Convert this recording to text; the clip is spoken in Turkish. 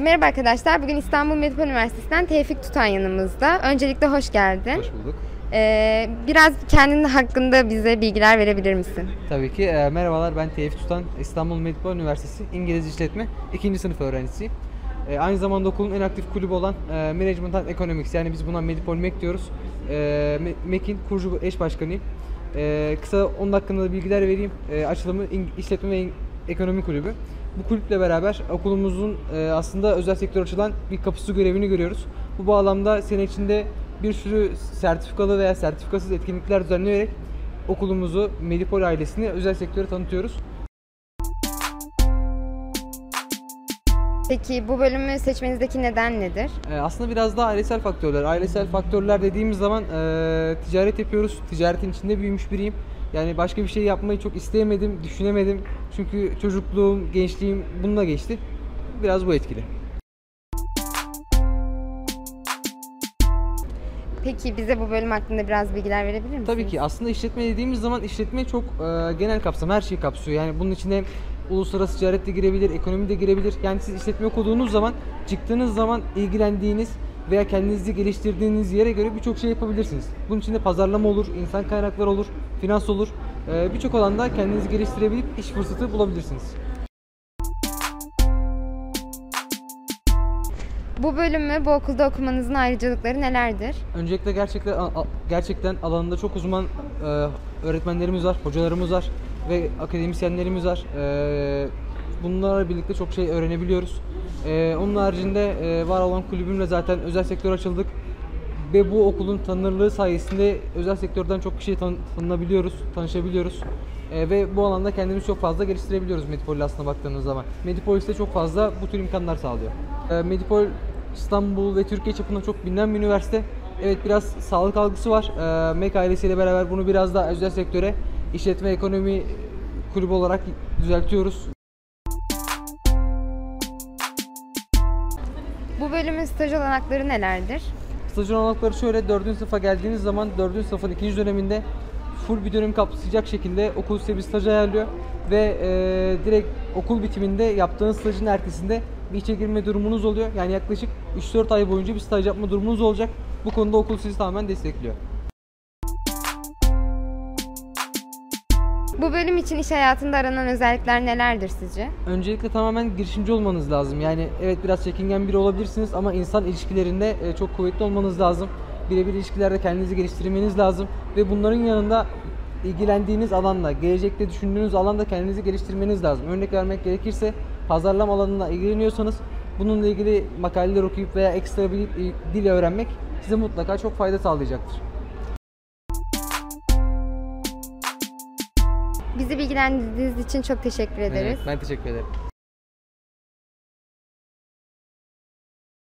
Merhaba arkadaşlar. Bugün İstanbul Medipol Üniversitesi'nden Tevfik Tutan yanımızda. Öncelikle hoş geldin. Hoş bulduk. Ee, biraz kendin hakkında bize bilgiler verebilir misin? Tabii ki. e, merhabalar ben Tevfik Tutan. İstanbul Medipol Üniversitesi İngiliz İşletme 2. sınıf öğrencisiyim. E, aynı zamanda okulun en aktif kulübü olan e, Management and Economics yani biz buna Medipol MEC diyoruz. E, Me- MEC'in kurucu eş başkanıyım. E, kısa 10 dakikada bilgiler vereyim. E, açılımı İşletme ve Ekonomi Kulübü. Bu kulüple beraber okulumuzun e, aslında özel sektör açılan bir kapısı görevini görüyoruz. Bu bağlamda sene içinde bir sürü sertifikalı veya sertifikasız etkinlikler düzenleyerek okulumuzu, Medipol ailesini özel sektöre tanıtıyoruz. Peki bu bölümü seçmenizdeki neden nedir? Ee, aslında biraz daha ailesel faktörler. Ailesel faktörler dediğimiz zaman e, ticaret yapıyoruz. Ticaretin içinde büyümüş biriyim. Yani başka bir şey yapmayı çok isteyemedim, düşünemedim. Çünkü çocukluğum, gençliğim bununla geçti. Biraz bu etkili. Peki bize bu bölüm hakkında biraz bilgiler verebilir misin? Tabii ki aslında işletme dediğimiz zaman işletme çok e, genel kapsam, her şeyi kapsıyor. Yani bunun içine uluslararası ticaret de girebilir, ekonomi de girebilir. Yani siz işletme okuduğunuz zaman, çıktığınız zaman ilgilendiğiniz veya kendinizi geliştirdiğiniz yere göre birçok şey yapabilirsiniz. Bunun içinde pazarlama olur, insan kaynakları olur, finans olur. E, birçok alanda kendinizi geliştirebilip iş fırsatı bulabilirsiniz. Bu bölümü bu okulda okumanızın ayrıcalıkları nelerdir? Öncelikle gerçekten gerçekten alanında çok uzman e, öğretmenlerimiz var, hocalarımız var ve akademisyenlerimiz var. E, bunlarla birlikte çok şey öğrenebiliyoruz. E, onun haricinde e, var olan kulübümle zaten özel sektör açıldık ve bu okulun tanınırlığı sayesinde özel sektörden çok kişiye tan- tanınabiliyoruz, tanışabiliyoruz. E, ve bu alanda kendimizi çok fazla geliştirebiliyoruz Medipol aslına baktığınız zaman. Medipol ise çok fazla bu tür imkanlar sağlıyor. E, Medipol İstanbul ve Türkiye çapında çok bilinen bir üniversite. Evet biraz sağlık algısı var. E, MEK ailesiyle beraber bunu biraz daha özel sektöre işletme ekonomi kulübü olarak düzeltiyoruz. Bu bölümün staj olanakları nelerdir? Staj olanakları şöyle 4. sınıfa geldiğiniz zaman 4. sınıfın ikinci döneminde full bir dönem kapsayacak şekilde okul size bir staj ayarlıyor ve e, direkt okul bitiminde yaptığınız stajın ertesinde bir işe girme durumunuz oluyor. Yani yaklaşık 3-4 ay boyunca bir staj yapma durumunuz olacak. Bu konuda okul sizi tamamen destekliyor. Bu bölüm için iş hayatında aranan özellikler nelerdir sizce? Öncelikle tamamen girişimci olmanız lazım. Yani evet biraz çekingen biri olabilirsiniz ama insan ilişkilerinde e, çok kuvvetli olmanız lazım. Birebir ilişkilerde kendinizi geliştirmeniz lazım ve bunların yanında ilgilendiğiniz alanda, gelecekte düşündüğünüz alanda kendinizi geliştirmeniz lazım. Örnek vermek gerekirse pazarlama alanına ilgileniyorsanız bununla ilgili makaleler okuyup veya ekstra bir e, dil öğrenmek size mutlaka çok fayda sağlayacaktır. Bizi bilgilendirdiğiniz için çok teşekkür ederiz. ben teşekkür ederim.